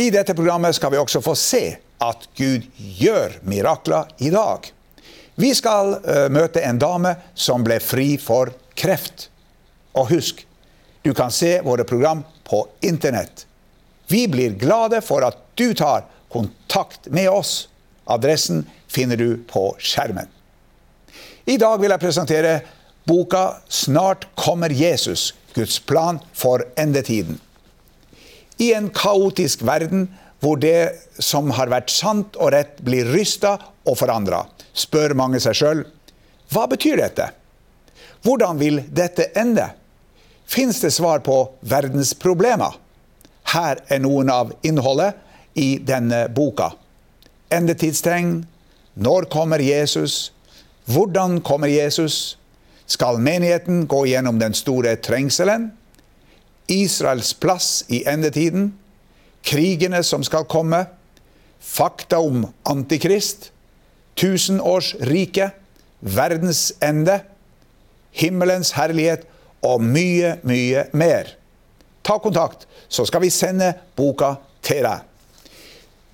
I dette programmet skal vi også få se at Gud gjør mirakler i dag. Vi skal uh, møte en dame som ble fri for kreft. Og husk, du kan se våre program på internett. Vi blir glade for at du tar kontakt med oss. Adressen finner du på skjermen. I dag vil jeg presentere boka 'Snart kommer Jesus Guds plan for endetiden'. I en kaotisk verden hvor det som har vært sant og rett, blir rysta og forandra, spør mange seg sjøl hva betyr dette? Hvordan vil dette ende? Fins det svar på verdens problemer? Her er noen av innholdet i denne boka. Endetidstegn. Når kommer Jesus? Hvordan kommer Jesus? Skal menigheten gå gjennom den store trengselen? Israels plass i endetiden, krigene som skal komme, fakta om Antikrist, tusenårsriket, verdens ende, himmelens herlighet og mye, mye mer. Ta kontakt, så skal vi sende boka til deg.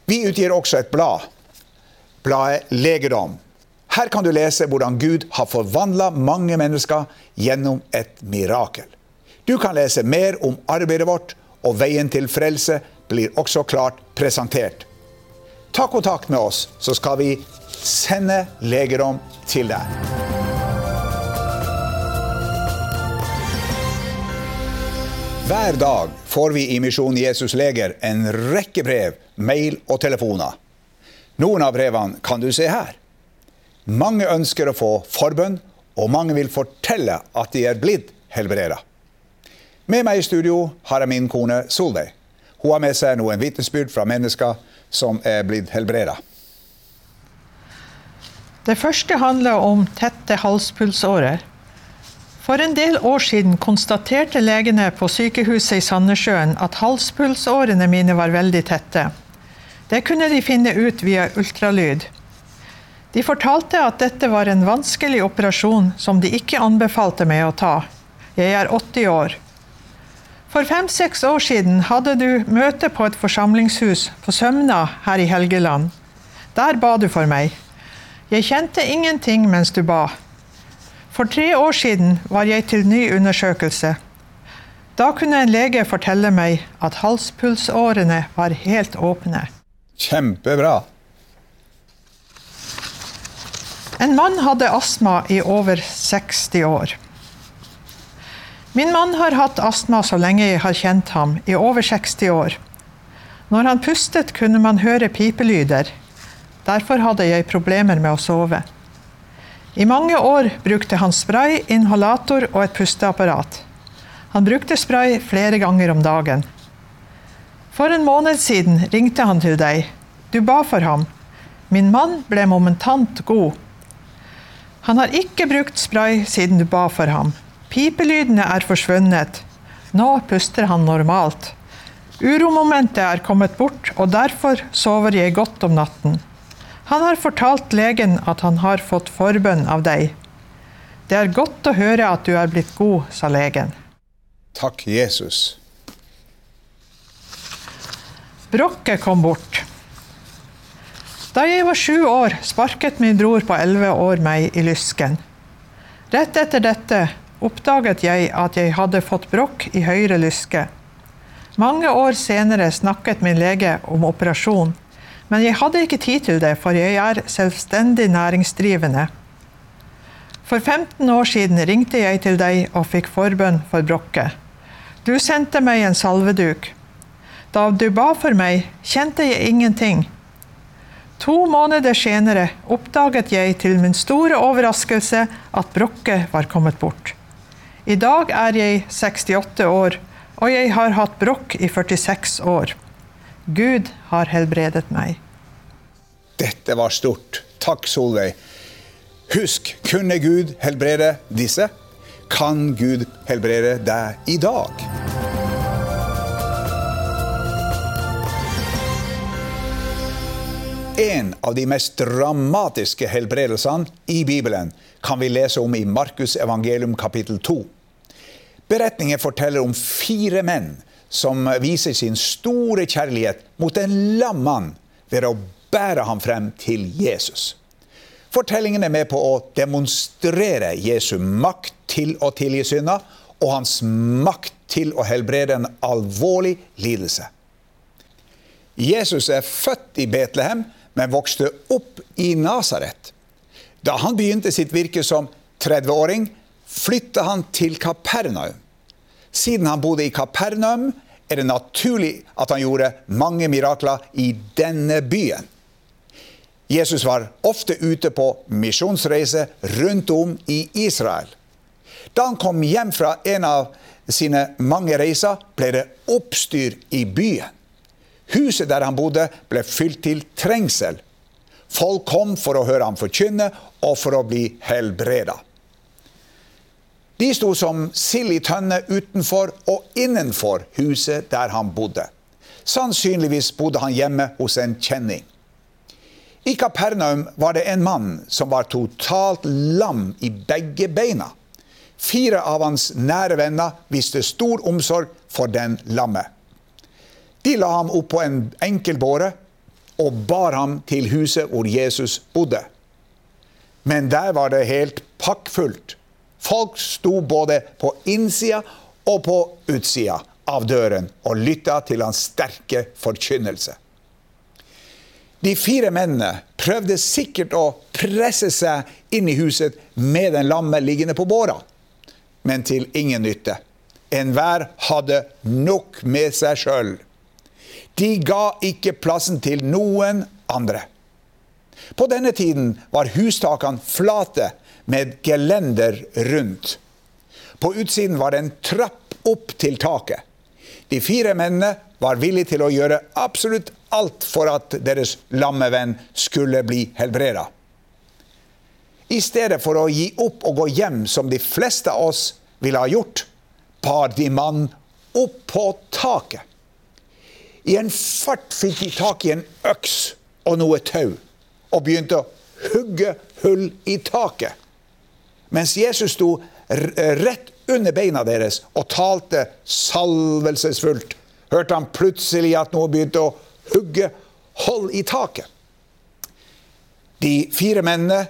Vi utgir også et blad, bladet Legedom. Her kan du lese hvordan Gud har forvandla mange mennesker gjennom et mirakel. Du kan lese mer om arbeidet vårt, og veien til frelse blir også klart presentert. Ta kontakt med oss, så skal vi sende legerom til deg. Hver dag får vi i Misjon Jesus Leger en rekke brev, mail og telefoner. Noen av brevene kan du se her. Mange ønsker å få forbønn, og mange vil fortelle at de er blitt helbreda. Med meg i studio har jeg min kone Solveig. Hun har med seg noen vitnesbyrd fra mennesker som er blitt helbreda. Det første handler om tette halspulsårer. For en del år siden konstaterte legene på sykehuset i Sandnessjøen at halspulsårene mine var veldig tette. Det kunne de finne ut via ultralyd. De fortalte at dette var en vanskelig operasjon som de ikke anbefalte meg å ta. Jeg er 80 år. For fem-seks år siden hadde du møte på et forsamlingshus på Sømna her i Helgeland. Der ba du for meg. Jeg kjente ingenting mens du ba. For tre år siden var jeg til ny undersøkelse. Da kunne en lege fortelle meg at halspulsårene var helt åpne. Kjempebra. En mann hadde astma i over 60 år. Min mann har hatt astma så lenge jeg har kjent ham, i over 60 år. Når han pustet, kunne man høre pipelyder. Derfor hadde jeg problemer med å sove. I mange år brukte han spray, inhalator og et pusteapparat. Han brukte spray flere ganger om dagen. For en måned siden ringte han til deg. Du ba for ham. Min mann ble momentant god. Han har ikke brukt spray siden du ba for ham. Pipelydene er forsvunnet. Nå puster han normalt. Uromomentet er kommet bort, og derfor sover jeg godt om natten. Han har fortalt legen at han har fått forbønn av deg. Det er godt å høre at du er blitt god, sa legen. Takk, Jesus. Brokket kom bort. Da jeg var sju år, sparket min bror på elleve år meg i lysken. Rett etter dette oppdaget jeg at jeg hadde fått brokk i høyre lyske. Mange år senere snakket min lege om operasjon, men jeg hadde ikke tid til det, for jeg er selvstendig næringsdrivende. For 15 år siden ringte jeg til deg og fikk forbønn for brokket. Du sendte meg en salveduk. Da du ba for meg, kjente jeg ingenting. To måneder senere oppdaget jeg til min store overraskelse at brokket var kommet bort. I dag er jeg 68 år, og jeg har hatt brokk i 46 år. Gud har helbredet meg. Dette var stort. Takk, Solveig. Husk, kunne Gud helbrede disse? Kan Gud helbrede deg i dag? En av de mest dramatiske helbredelsene i Bibelen kan vi lese om i Markus evangelium kapittel 2. Beretningen forteller om fire menn som viser sin store kjærlighet mot en lam mann ved å bære ham frem til Jesus. Fortellingen er med på å demonstrere Jesu makt til å tilgi synder og hans makt til å helbrede en alvorlig lidelse. Jesus er født i Betlehem, men vokste opp i Nasaret. Da han begynte sitt virke som 30-åring, flytta han til Kapernaum. Siden han bodde i Kapernaum, er det naturlig at han gjorde mange mirakler i denne byen. Jesus var ofte ute på misjonsreise rundt om i Israel. Da han kom hjem fra en av sine mange reiser, ble det oppstyr i byen. Huset der han bodde, ble fylt til trengsel. Folk kom for å høre ham forkynne og for å bli helbreda. De sto som sild i tønne utenfor og innenfor huset der han bodde. Sannsynligvis bodde han hjemme hos en kjenning. I Kapernaum var det en mann som var totalt lam i begge beina. Fire av hans nære venner viste stor omsorg for den lamme. De la ham opp på en enkel båre og bar ham til huset hvor Jesus bodde. Men der var det helt pakkfullt. Folk sto både på innsida og på utsida av døren og lytta til hans sterke forkynnelse. De fire mennene prøvde sikkert å presse seg inn i huset med den lamme liggende på båra, men til ingen nytte. Enhver hadde nok med seg sjøl. De ga ikke plassen til noen andre. På denne tiden var hustakene flate med gelender rundt. På utsiden var det en trapp opp til taket. De fire mennene var villige til å gjøre absolutt alt for at deres lamme venn skulle bli helbreda. I stedet for å gi opp og gå hjem som de fleste av oss ville ha gjort, bar de mannen opp på taket. I en fart fikk de tak i en øks og noe tau og begynte å hugge hull i taket. Mens Jesus sto rett under beina deres og talte salvelsesfullt, hørte han plutselig at noe begynte å hugge hold i taket. De fire mennene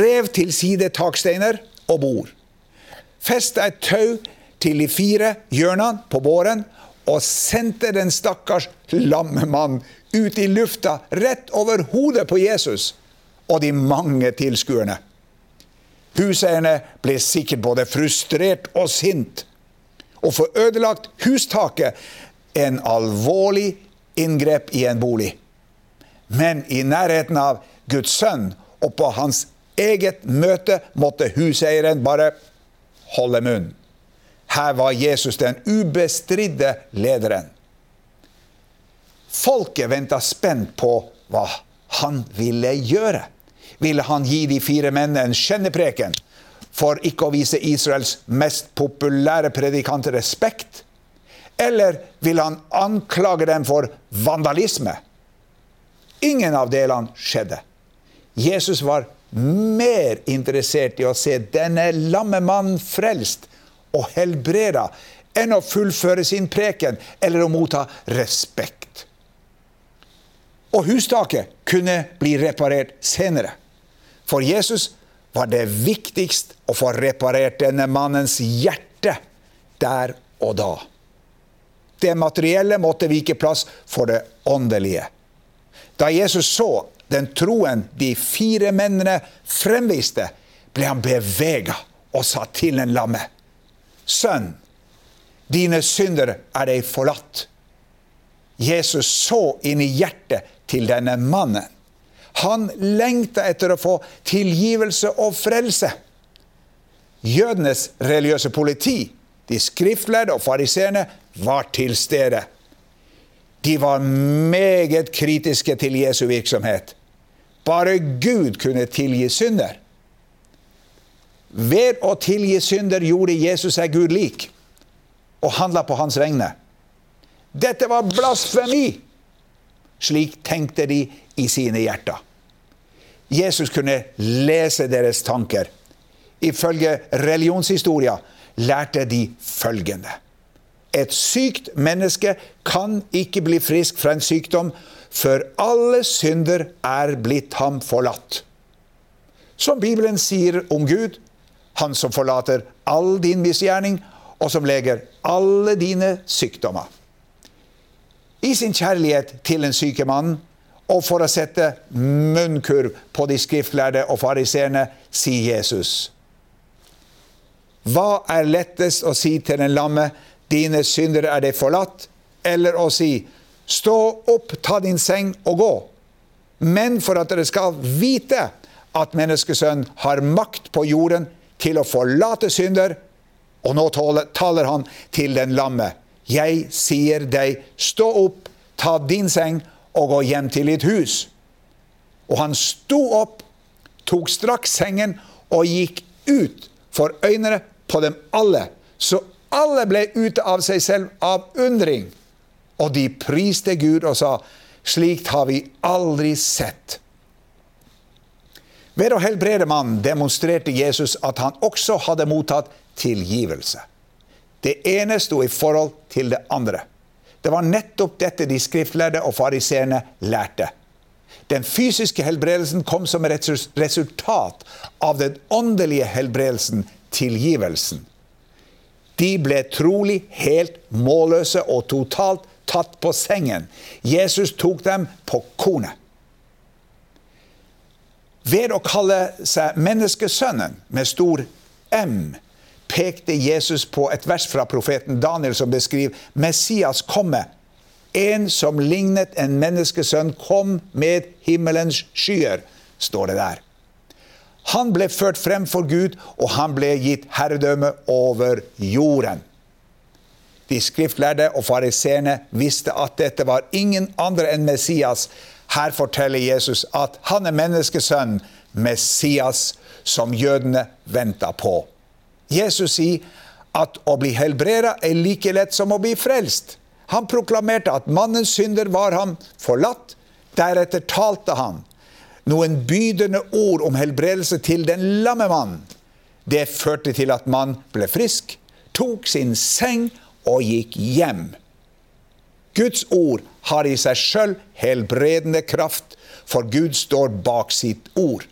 rev til side taksteiner og bord. Festa et tau til de fire hjørnene på båren og sendte den stakkars lamme mann ut i lufta rett over hodet på Jesus og de mange tilskuerne. Huseierne ble sikkert både frustrert og sint. Å få ødelagt hustaket en alvorlig inngrep i en bolig. Men i nærheten av Guds sønn og på hans eget møte måtte huseieren bare holde munn. Her var Jesus den ubestridde lederen. Folket venta spent på hva han ville gjøre. Ville han gi de fire mennene en skjennepreken for ikke å vise Israels mest populære predikant respekt? Eller ville han anklage dem for vandalisme? Ingen av delene skjedde. Jesus var mer interessert i å se denne lamme mannen frelst og helbreda enn å fullføre sin preken eller å motta respekt. Og hustaket kunne bli reparert senere. For Jesus var det viktigst å få reparert denne mannens hjerte der og da. Det materielle måtte vike plass for det åndelige. Da Jesus så den troen de fire mennene fremviste, ble han bevega og sa til den lamme, Sønn, dine synder er deg forlatt. Jesus så inn i hjertet til denne mannen. Han lengta etter å få tilgivelse og frelse. Jødenes religiøse politi, de skriftlærde og fariseerne, var til stede. De var meget kritiske til Jesu virksomhet. Bare Gud kunne tilgi synder. Ved å tilgi synder gjorde Jesus seg Gud lik og handla på hans vegne. Dette var blasfemi! Slik tenkte de i sine hjerter. Jesus kunne lese deres tanker. Ifølge religionshistoria lærte de følgende. Et sykt menneske kan ikke bli frisk fra en sykdom før alle synder er blitt ham forlatt. Som Bibelen sier om Gud, han som forlater all din misgjerning, og som leger alle dine sykdommer. I sin kjærlighet til den syke mannen, og for å sette munnkurv på de skriftlærde og fariseerne, sier Jesus. Hva er lettest å si til den lamme, dine syndere er deg forlatt, eller å si, stå opp, ta din seng og gå? Men for at dere skal vite at menneskesønnen har makt på jorden til å forlate synder, og nå taler han til den lamme. Jeg sier deg, stå opp, ta din seng og gå hjem til ditt hus. Og han sto opp, tok straks sengen og gikk ut for øynene på dem alle. Så alle ble ute av seg selv av undring. Og de priste Gud og sa, slikt har vi aldri sett. Ved å helbrede mannen demonstrerte Jesus at han også hadde mottatt tilgivelse. Det ene sto i forhold til det andre. Det var nettopp dette de skriftlærde og fariseerne lærte. Den fysiske helbredelsen kom som et resultat av den åndelige helbredelsen, tilgivelsen. De ble trolig helt målløse og totalt tatt på sengen. Jesus tok dem på kornet. Ved å kalle seg menneskesønnen med stor M pekte Jesus på et vers fra profeten Daniel som beskriver Messias komme. En som lignet en menneskesønn, kom med himmelens skyer, står det der. Han ble ført frem for Gud, og han ble gitt herredømme over jorden. De skriftlærde og fariseerne visste at dette var ingen andre enn Messias. Her forteller Jesus at han er menneskesønnen, Messias, som jødene venta på. Jesus sier at å bli helbreda er like lett som å bli frelst. Han proklamerte at mannens synder var ham forlatt. Deretter talte han noen bydende ord om helbredelse til den lamme mannen. Det førte til at mannen ble frisk, tok sin seng og gikk hjem. Guds ord har i seg sjøl helbredende kraft, for Gud står bak sitt ord.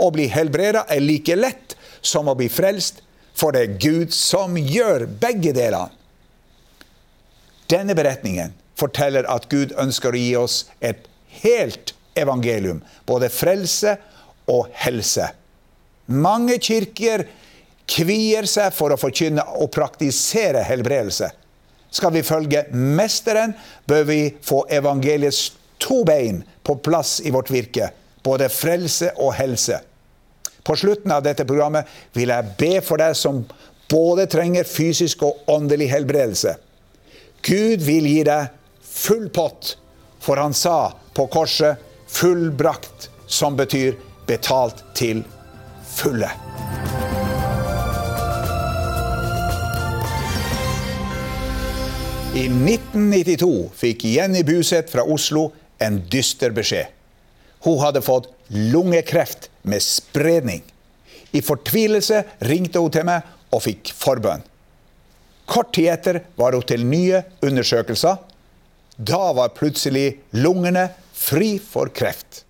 Å bli helbreda er like lett som å bli frelst, for det er Gud som gjør begge delene. Denne beretningen forteller at Gud ønsker å gi oss et helt evangelium. Både frelse og helse. Mange kirker kvier seg for å forkynne og praktisere helbredelse. Skal vi følge Mesteren, bør vi få evangeliets to bein på plass i vårt virke. Både frelse og helse. På slutten av dette programmet vil jeg be for deg som både trenger fysisk og åndelig helbredelse. Gud vil gi deg full pott, for han sa på korset 'fullbrakt', som betyr betalt til fulle. I 1992 fikk Jenny Buseth fra Oslo en dyster beskjed. Hun hadde fått lungekreft med spredning. I fortvilelse ringte hun til meg og fikk forbønn. Kort tid etter var hun til nye undersøkelser. Da var plutselig lungene fri for kreft.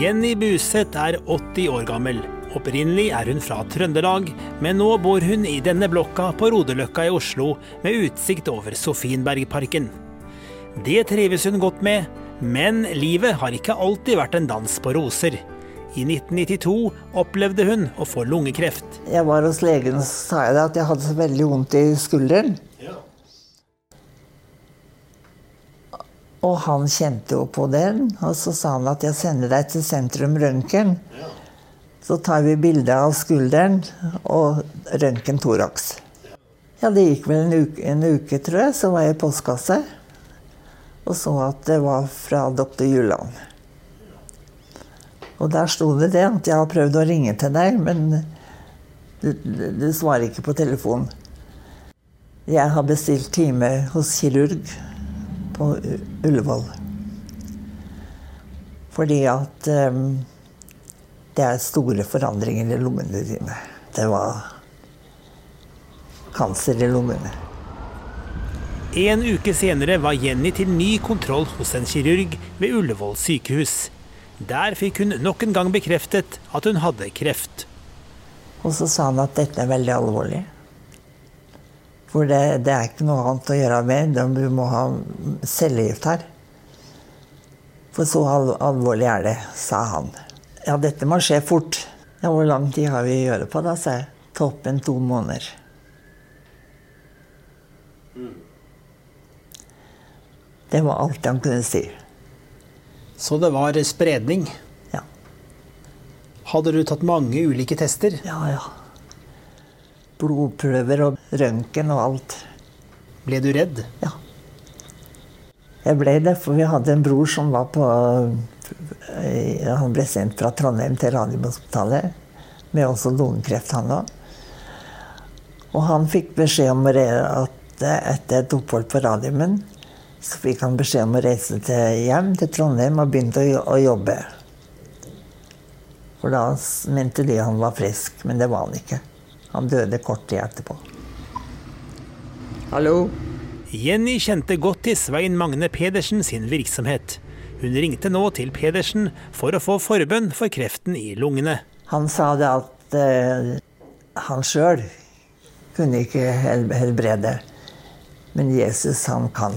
Jenny Buseth er 80 år gammel. Opprinnelig er hun fra Trøndelag, men nå bor hun i denne blokka på Rodeløkka i Oslo med utsikt over Sofienbergparken. Det trives hun godt med, men livet har ikke alltid vært en dans på roser. I 1992 opplevde hun å få lungekreft. Jeg var hos legen og sa jeg at jeg hadde så veldig vondt i skulderen. Og han kjente jo på den, og så sa han at jeg sender deg til Sentrum Røntgen. Så tar vi bilde av skulderen og røntgen thorax. Ja, det gikk vel en uke, en uke, tror jeg, så var jeg i postkasse. Og så at det var fra doktor Juland. Og der sto det det at jeg har prøvd å ringe til deg, men du, du, svarer ikke på telefonen. Jeg har bestilt time hos kirurg på Ullevål. Fordi at um, det er store forandringer i lungene dine. Det var kancer i lungene. En uke senere var Jenny til ny kontroll hos en kirurg ved Ullevål sykehus. Der fikk hun nok en gang bekreftet at hun hadde kreft. Og så sa han at dette er veldig alvorlig. For det, det er ikke noe annet å gjøre med. Du må ha cellegift her. For så alvorlig er det, sa han. Ja, dette må skje fort. Ja, hvor lang tid har vi å gjøre på, da, sa jeg. Toppen to måneder. Det var alt han kunne si. Så det var spredning? Ja. Hadde du tatt mange ulike tester? Ja, ja. Blodprøver og røntgen og alt. Ble du redd? Ja. Jeg ble det, for vi hadde en bror som var på Han ble sendt fra Trondheim til Radiumhospitalet med også lungekreft, han òg. Og han fikk beskjed om at etter et opphold på Radiumen så fikk han beskjed om å reise til hjem til Trondheim og begynte å, å jobbe. For da mente de han var frisk, men det var han ikke. Han døde kort tid etterpå. Hallo? Jenny kjente godt til Svein Magne Pedersen sin virksomhet. Hun ringte nå til Pedersen for å få forbønn for kreften i lungene. Han sa det at eh, han sjøl kunne ikke helbrede, men Jesus, han kan.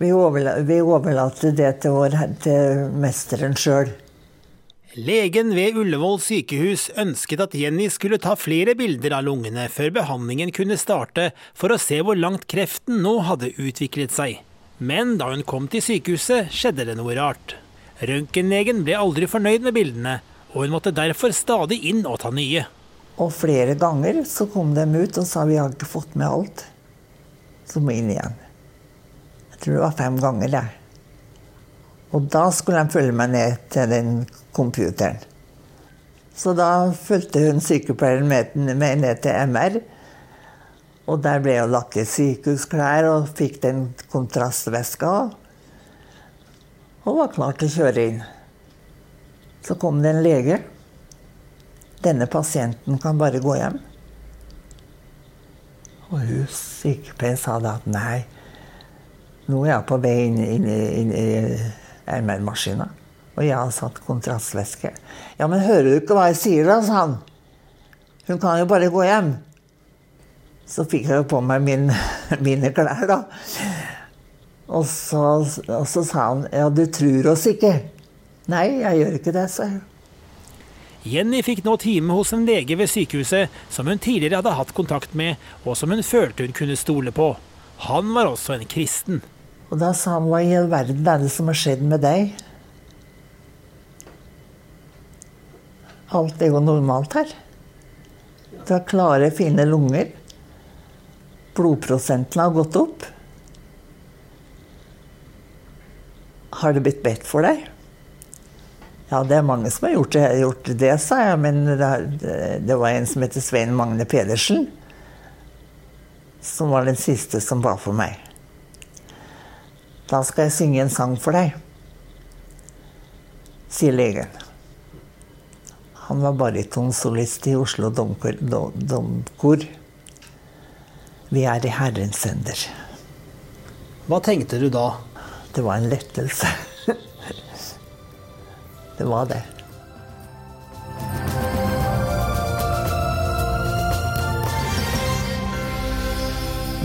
Vi, overla vi overlater det til, vår, til mesteren sjøl. Legen ved Ullevål sykehus ønsket at Jenny skulle ta flere bilder av lungene før behandlingen kunne starte, for å se hvor langt kreften nå hadde utviklet seg. Men da hun kom til sykehuset, skjedde det noe rart. Røntgenlegen ble aldri fornøyd med bildene, og hun måtte derfor stadig inn og ta nye. Og flere ganger så kom de ut og sa vi har ikke fått med alt. Så må inn igjen. Jeg tror det var fem ganger, det. Og da skulle de følge meg ned til den computeren. Så da fulgte hun sykepleieren med, med ned til MR. Og der ble hun lagt i sykehusklær og fikk den kontrastveska. Og var klar til å kjøre inn. Så kom det en lege. Denne pasienten kan bare gå hjem. Og hun sykepleieren sa da at nei. Nå er jeg på vei inn, inn, inn i MR-maskina. Og jeg har satt kontrastvæske. Ja, men hører du ikke hva jeg sier, da? sa han. Hun kan jo bare gå hjem. Så fikk jeg jo på meg min, mine klær, da. Og så, og så, sa han ja, du tror oss ikke. Nei, jeg gjør ikke det, sa jeg. Jenny fikk nå time hos en lege ved sykehuset som hun tidligere hadde hatt kontakt med, og som hun følte hun kunne stole på. Han var også en kristen. Og da sa han hva i all verden er det som har skjedd med deg? Alt er jo normalt her. Du har klare, fine lunger. Blodprosenten har gått opp. Har det blitt bedt for deg? Ja, det er mange som har gjort det, gjort det sa jeg. Men det, var en som heter Svein Magne Pedersen, som var den siste som ba for meg. Da skal jeg synge en sang for deg, sier legen. Han var baritonsolist i Oslo Domkor. Domkor. Vi er i Herrens hender. Hva tenkte du da? Det var en lettelse. Det var det.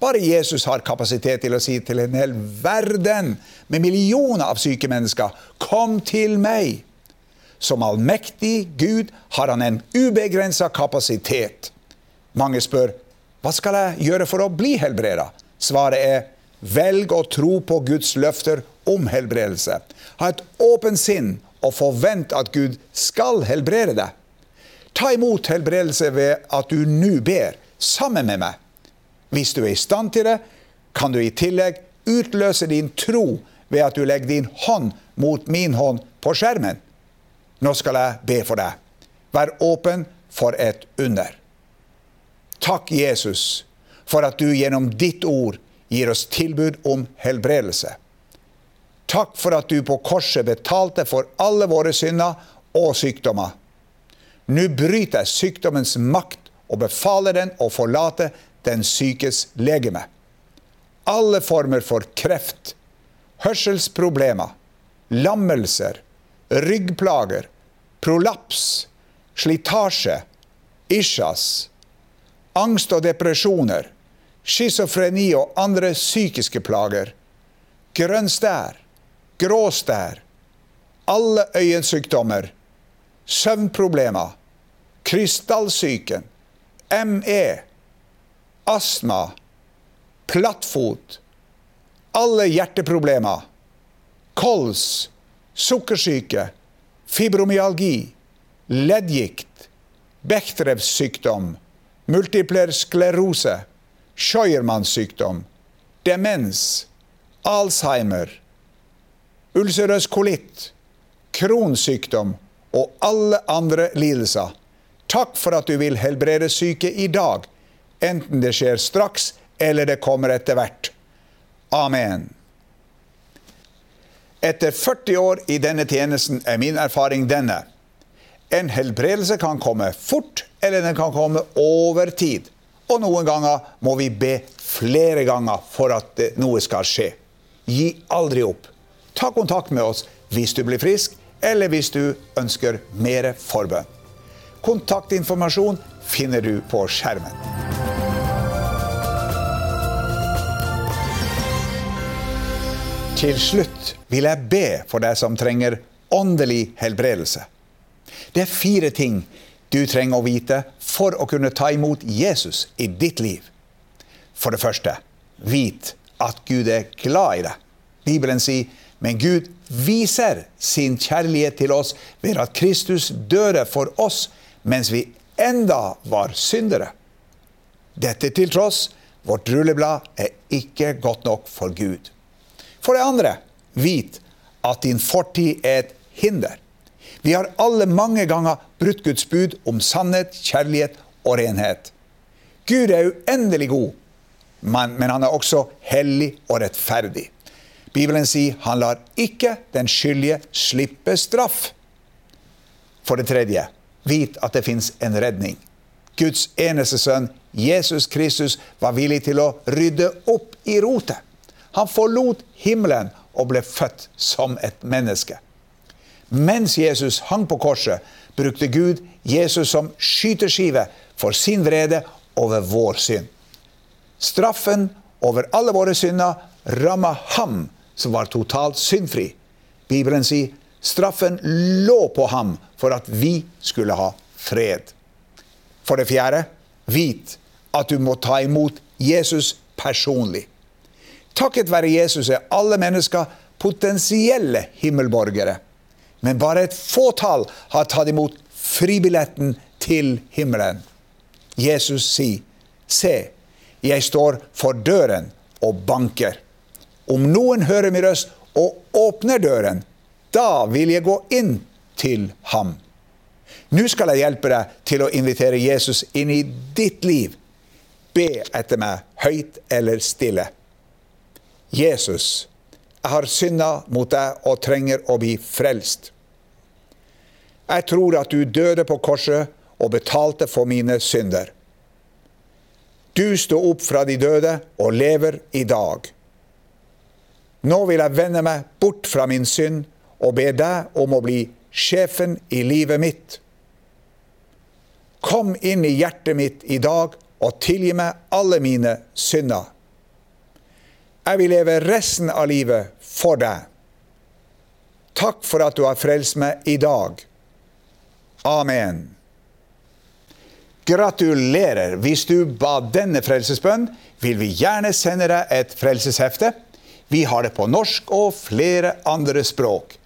Bare Jesus har kapasitet til å si til en hel verden med millioner av syke mennesker, 'Kom til meg'. Som allmektig Gud har han en ubegrensa kapasitet. Mange spør hva skal jeg gjøre for å bli helbreda? Svaret er velg å tro på Guds løfter om helbredelse. Ha et åpent sinn og forvent at Gud skal helbrede deg. Ta imot helbredelse ved at du nå ber sammen med meg. Hvis du er i stand til det, kan du i tillegg utløse din tro ved at du legger din hånd mot min hånd på skjermen. Nå skal jeg be for deg. Vær åpen for et under. Takk, Jesus, for at du gjennom ditt ord gir oss tilbud om helbredelse. Takk for at du på korset betalte for alle våre synder og sykdommer. Nå bryter jeg sykdommens makt og befaler den å forlate den sykes legeme. Alle former for kreft, hørselsproblemer, lammelser, ryggplager, prolaps, slitasje, isjas, angst og depresjoner, schizofreni og andre psykiske plager, grønn stær, grå stær, alle øyensykdommer, søvnproblemer, krystallsyken, ME, astma, plattfot, alle hjerteproblemer, kols, sukkersyke, fibromyalgi, leddgikt, Bechdrevs sykdom, multipler sklerose, Scheuermanns sykdom, demens, Alzheimer, ulcerøs kolitt, Crohns og alle andre lidelser. Takk for at du vil helbrede syke i dag, enten det skjer straks eller det kommer etter hvert. Amen. Etter 40 år i denne tjenesten er min erfaring denne. En helbredelse kan komme fort, eller den kan komme over tid. Og noen ganger må vi be flere ganger for at noe skal skje. Gi aldri opp. Ta kontakt med oss hvis du blir frisk, eller hvis du ønsker mer forbønn. Kontaktinformasjon finner du på skjermen. Til slutt vil jeg be for deg som trenger åndelig helbredelse. Det er fire ting du trenger å vite for å kunne ta imot Jesus i ditt liv. For det første, vit at Gud er glad i deg. Bibelen sier men Gud viser sin kjærlighet til oss ved at Kristus døde for oss mens vi enda var syndere. Dette til tross, vårt rulleblad er ikke godt nok for Gud. For det andre, vit at din fortid er et hinder. Vi har alle mange ganger brutt Guds bud om sannhet, kjærlighet og renhet. Gud er uendelig god, men han er også hellig og rettferdig. Bibelen sier han lar ikke den skyldige slippe straff. For det tredje, vit at det fins en redning. Guds eneste sønn, Jesus Kristus, var villig til å rydde opp i rotet. Han forlot himmelen og ble født som et menneske. Mens Jesus hang på korset, brukte Gud Jesus som skyteskive for sin vrede over vår synd. Straffen over alle våre synder ramma ham som var totalt syndfri. Bibelen sier straffen lå på ham for at vi skulle ha fred. For det fjerde, vit at du må ta imot Jesus personlig. Takket være Jesus er alle mennesker potensielle himmelborgere. Men bare et fåtall har tatt imot fribilletten til himmelen. Jesus sier, Se, jeg står for døren og banker. Om noen hører min røst og åpner døren, da vil jeg gå inn til ham. Nå skal jeg hjelpe deg til å invitere Jesus inn i ditt liv. Be etter meg, høyt eller stille. Jesus, jeg har synda mot deg og trenger å bli frelst. Jeg tror at du døde på korset og betalte for mine synder. Du sto opp fra de døde og lever i dag. Nå vil jeg vende meg bort fra min synd og be deg om å bli sjefen i livet mitt. Kom inn i hjertet mitt i dag og tilgi meg alle mine synder. Jeg vil leve resten av livet for deg. Takk for at du har frelst meg i dag. Amen. Gratulerer! Hvis du ba denne frelsesbønn, vil vi gjerne sende deg et frelseshefte. Vi har det på norsk og flere andre språk.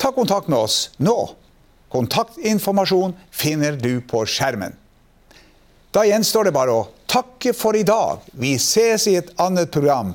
Ta kontakt med oss nå. Kontaktinformasjon finner du på skjermen. Da gjenstår det bare å takke for i dag. Vi ses i et annet program.